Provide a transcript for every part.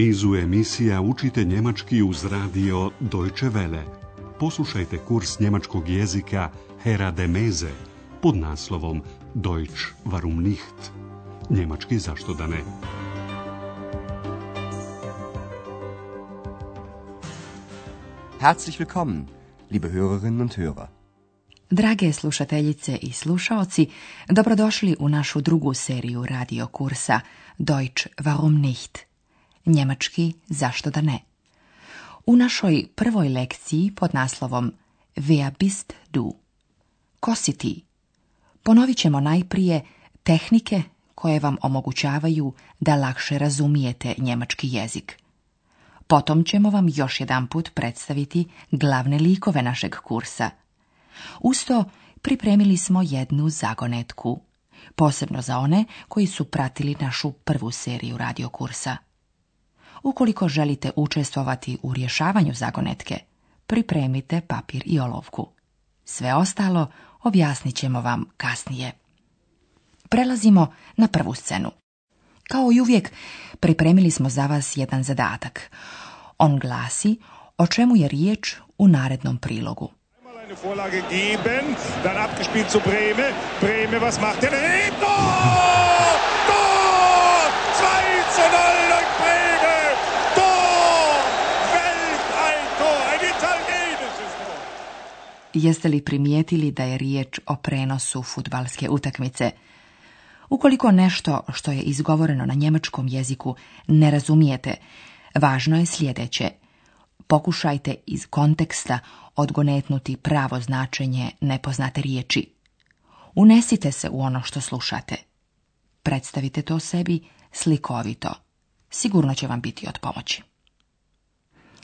nizu emisija učite njemački uz radio Deutsche Welle. Poslušajte kurs njemačkog jezika Hera de Meze pod naslovom Deutsch warum nicht? Njemački zašto da ne? Herzlich willkommen, liebe Hörerinnen und Hörer. Drage slušateljice i slušaoci, dobrodošli u našu drugu seriju radio kursa Deutsch warum nicht? njemački zašto da ne. U našoj prvoj lekciji pod naslovom Wer bist du? Ko si ti? Ponovit ćemo najprije tehnike koje vam omogućavaju da lakše razumijete njemački jezik. Potom ćemo vam još jedanput predstaviti glavne likove našeg kursa. Usto pripremili smo jednu zagonetku, posebno za one koji su pratili našu prvu seriju radiokursa. Ukoliko želite učestvovati u rješavanju zagonetke, pripremite papir i olovku. Sve ostalo objasnit ćemo vam kasnije. Prelazimo na prvu scenu. Kao i uvijek, pripremili smo za vas jedan zadatak. On glasi o čemu je riječ u narednom prilogu. Vorlage geben, dann abgespielt zu Breme. Breme, jeste li primijetili da je riječ o prenosu futbalske utakmice. Ukoliko nešto što je izgovoreno na njemačkom jeziku ne razumijete, važno je sljedeće. Pokušajte iz konteksta odgonetnuti pravo značenje nepoznate riječi. Unesite se u ono što slušate. Predstavite to sebi slikovito. Sigurno će vam biti od pomoći.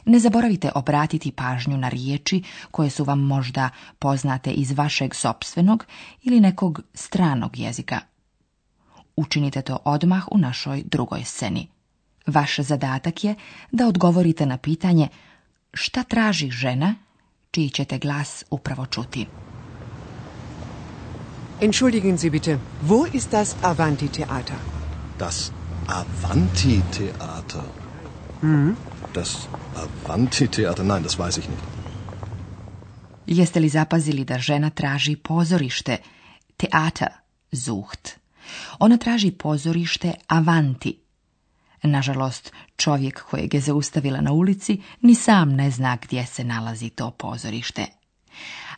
Ne zaboravite obratiti pažnju na riječi koje su vam možda poznate iz vašeg sopstvenog ili nekog stranog jezika. Učinite to odmah u našoj drugoj sceni. Vaš zadatak je da odgovorite na pitanje šta traži žena čiji ćete glas upravo čuti. Entschuldigen Sie bitte, wo ist das Avanti Das mhm. Das avanti Nein, das weiß ich nicht. Jeste li zapazili da žena traži pozorište? Teata, zuht. Ona traži pozorište Avanti. Nažalost, čovjek kojeg je zaustavila na ulici ni sam ne zna gdje se nalazi to pozorište.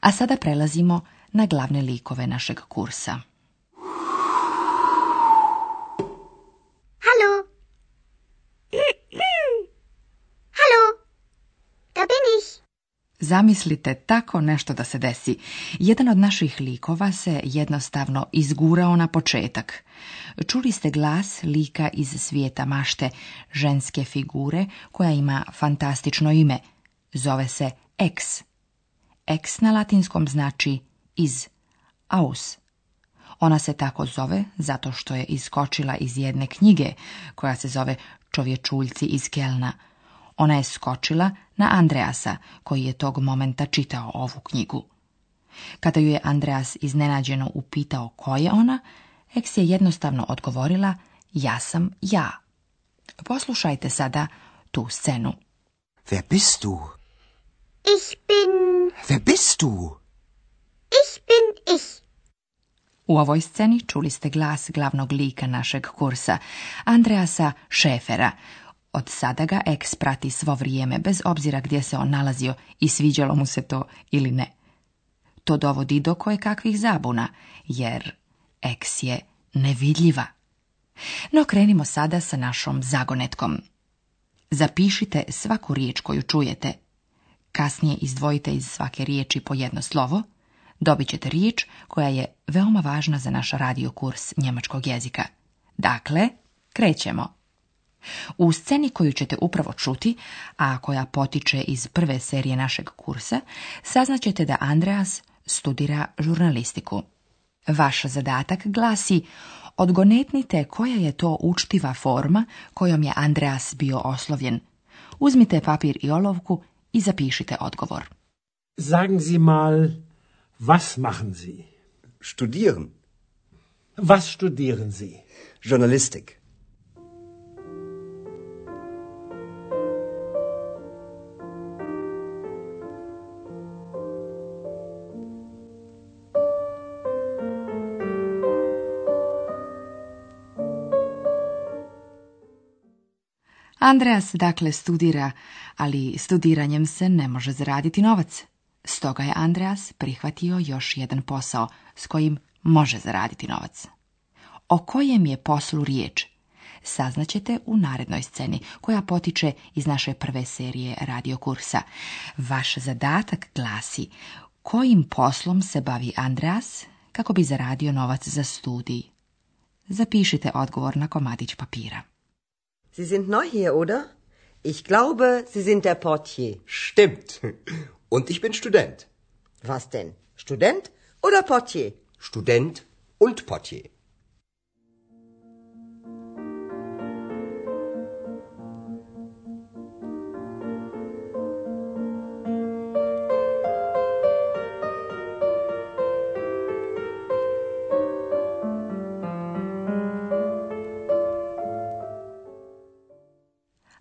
A sada prelazimo na glavne likove našeg kursa. Zamislite tako nešto da se desi. Jedan od naših likova se jednostavno izgurao na početak. Čuli ste glas lika iz svijeta mašte, ženske figure koja ima fantastično ime. Zove se ex. Ex na latinskom znači iz, aus. Ona se tako zove zato što je iskočila iz jedne knjige koja se zove Čovječuljci iz Kelna. Ona je skočila na Andreasa, koji je tog momenta čitao ovu knjigu. Kada ju je Andreas iznenađeno upitao ko je ona, Eks je jednostavno odgovorila ja sam ja. Poslušajte sada tu scenu. Wer bist du? Ich bin... Wer bist du? Ich bin ich. U ovoj sceni čuli ste glas glavnog lika našeg kursa, Andreasa Šefera, od sada ga Ex prati svo vrijeme, bez obzira gdje se on nalazio i sviđalo mu se to ili ne. To dovodi do koje kakvih zabuna, jer eks je nevidljiva. No krenimo sada sa našom zagonetkom. Zapišite svaku riječ koju čujete. Kasnije izdvojite iz svake riječi po jedno slovo. Dobit ćete riječ koja je veoma važna za naš radio kurs njemačkog jezika. Dakle, krećemo. U sceni koju ćete upravo čuti, a koja potiče iz prve serije našeg kursa, saznaćete da Andreas studira žurnalistiku. Vaš zadatak glasi odgonetnite koja je to učtiva forma kojom je Andreas bio oslovljen. Uzmite papir i olovku i zapišite odgovor. Sagen Sie mal, was machen Sie? Studieren. Was studieren Sie? Journalistik. Andreas dakle studira, ali studiranjem se ne može zaraditi novac. Stoga je Andreas prihvatio još jedan posao s kojim može zaraditi novac. O kojem je poslu riječ? Saznaćete u narednoj sceni koja potiče iz naše prve serije radiokursa. Vaš zadatak glasi kojim poslom se bavi Andreas kako bi zaradio novac za studij. Zapišite odgovor na komadić papira. Sie sind neu hier, oder? Ich glaube, Sie sind der Portier. Stimmt. Und ich bin Student. Was denn? Student oder Portier? Student und Portier.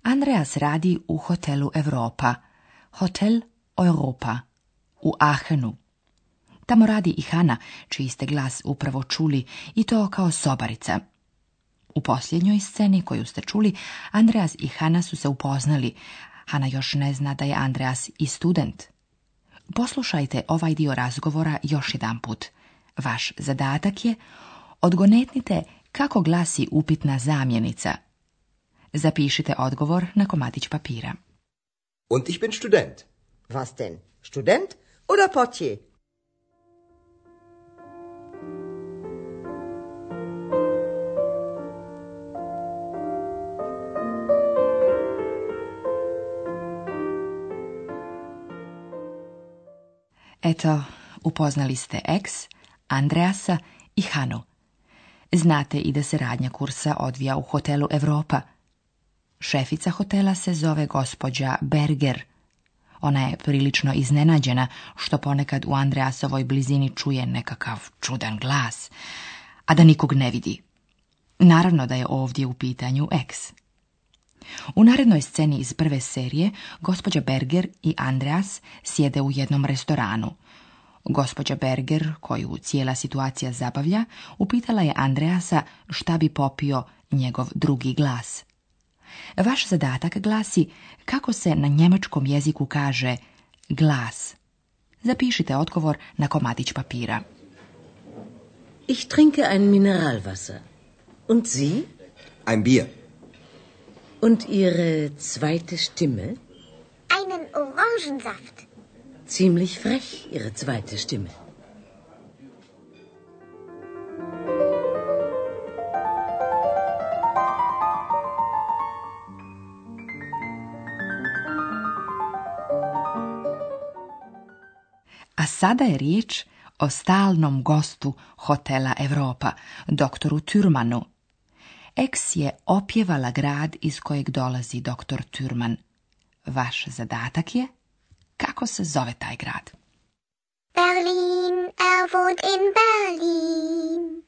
Andreas radi u hotelu Europa, Hotel Europa u Ahenu. Tamo radi i Hana, čiji ste glas upravo čuli, i to kao sobarica. U posljednjoj sceni koju ste čuli, Andreas i Hana su se upoznali. Hana još ne zna da je Andreas i student. Poslušajte ovaj dio razgovora još jedan put. Vaš zadatak je odgonetnite kako glasi upitna zamjenica – Zapišite odgovor na komadić papira. Und ich bin Student. Was denn? Student oder potje? Eto, upoznali ste Eks, Andreasa i Hanu. Znate i da se radnja kursa odvija u hotelu Europa – Šefica hotela se zove gospođa Berger. Ona je prilično iznenađena što ponekad u Andreasovoj blizini čuje nekakav čudan glas, a da nikog ne vidi. Naravno da je ovdje u pitanju eks. U narednoj sceni iz prve serije gospođa Berger i Andreas sjede u jednom restoranu. Gospođa Berger, koju cijela situacija zabavlja, upitala je Andreasa šta bi popio njegov drugi glas. Vaš zadatak glasi kako se na njemačkom jeziku kaže glas. Zapišite odgovor na komadić papira. Ich trinke ein Mineralwasser. Und Sie? Ein Bier. Und Ihre zweite Stimme? Einen Orangensaft. Ziemlich frech, Ihre zweite Stimme. sada je riječ o stalnom gostu hotela Europa, doktoru Turmanu. Eks je opjevala grad iz kojeg dolazi doktor Turman. Vaš zadatak je kako se zove taj grad. Berlin, er wohnt in Berlin.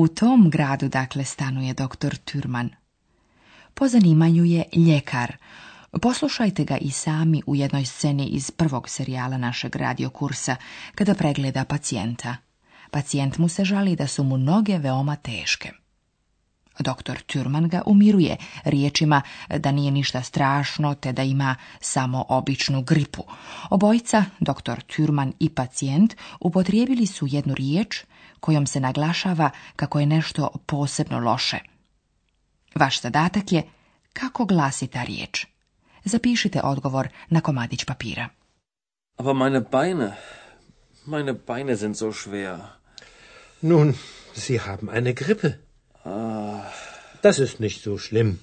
U tom gradu dakle stanuje doktor Turman. Po zanimanju je ljekar. Poslušajte ga i sami u jednoj sceni iz prvog serijala našeg radiokursa kada pregleda pacijenta. Pacijent mu se žali da su mu noge veoma teške. Doktor Turman ga umiruje riječima da nije ništa strašno te da ima samo običnu gripu. Obojica, doktor Turman i pacijent, upotrijebili su jednu riječ kojom se naglašava kako je nešto posebno loše. Vaš zadatak je kako glasi ta riječ. Zapišite odgovor na komadić papira. Aber meine Beine, meine Beine sind so schwer. Nun, Sie haben eine Grippe. Ah, das ist nicht so schlimm.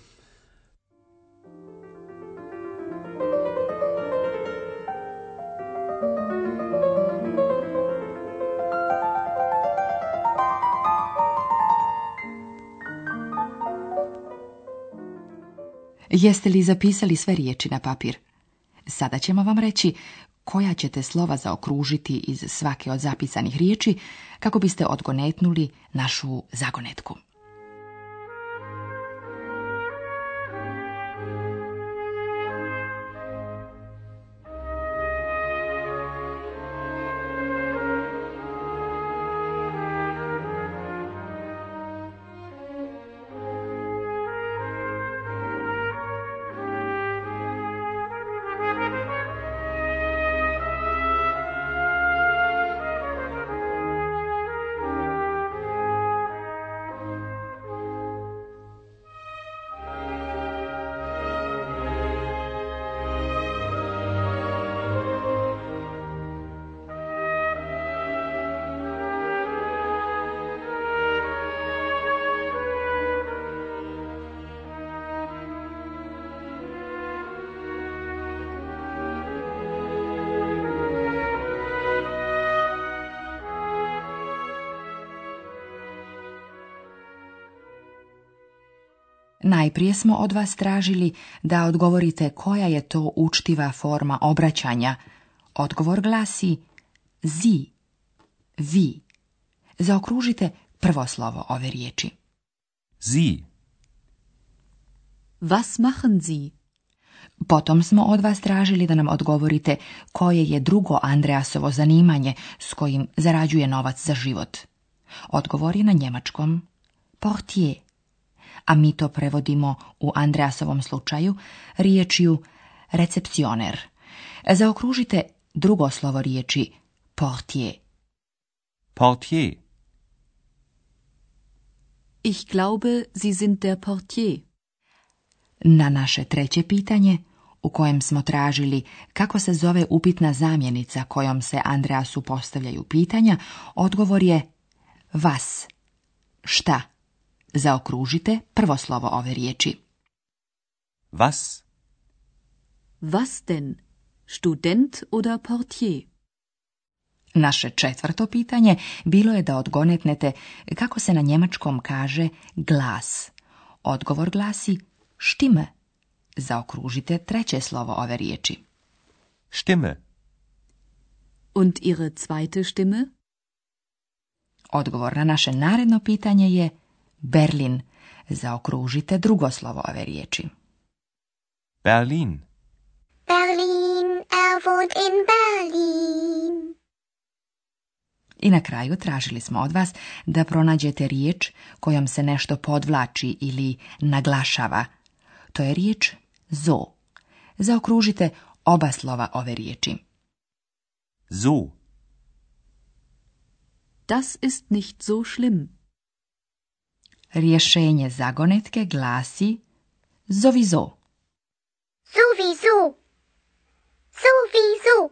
Jeste li zapisali sve riječi na papir? Sada ćemo vam reći koja ćete slova zaokružiti iz svake od zapisanih riječi kako biste odgonetnuli našu zagonetku. Najprije smo od vas tražili da odgovorite koja je to učtiva forma obraćanja. Odgovor glasi zi, vi. Zaokružite prvo slovo ove riječi. Zi. Was machen Sie? Potom smo od vas tražili da nam odgovorite koje je drugo Andreasovo zanimanje s kojim zarađuje novac za život. Odgovor je na njemačkom portier a mi to prevodimo u Andreasovom slučaju riječju recepcioner. Zaokružite drugo slovo riječi portier. Portier. Ich glaube, Sie sind der portier. Na naše treće pitanje, u kojem smo tražili kako se zove upitna zamjenica kojom se Andreasu postavljaju pitanja, odgovor je vas. Šta? Zaokružite prvo slovo ove riječi. Was? Was denn? Student oder portier? Naše četvrto pitanje bilo je da odgonetnete kako se na njemačkom kaže glas. Odgovor glasi štime. Zaokružite treće slovo ove riječi. Štime. Und ihre zweite Stimme? Odgovor na naše naredno pitanje je Berlin. Zaokružite drugo slovo ove riječi. Berlin. Berlin, er wohnt in Berlin. I na kraju tražili smo od vas da pronađete riječ kojom se nešto podvlači ili naglašava. To je riječ zo. Zaokružite oba slova ove riječi. So. Das ist nicht so schlimm. Rješenje zagonetke glasi zovizo. Zuvizu. ZOVI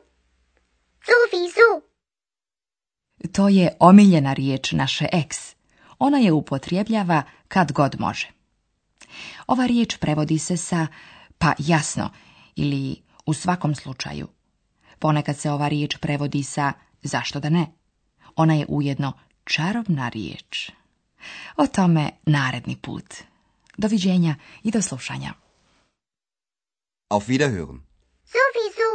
Zuvizu. To je omiljena riječ naše eks. Ona je upotrijebljava kad god može. Ova riječ prevodi se sa pa jasno ili u svakom slučaju. Ponekad se ova riječ prevodi sa zašto da ne. Ona je ujedno čarobna riječ. O tome naredni put. Doviđenja i do slušanja. Auf Wiederhören. Sowieso.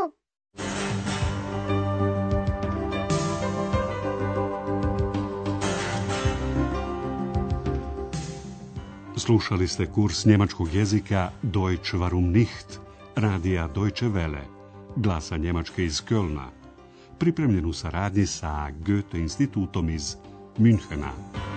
Slušali ste kurs njemačkog jezika Deutsch warum nicht, radija Deutsche Welle, glasa Njemačke iz Kölna, pripremljen u saradnji sa Goethe institutom iz Münchena.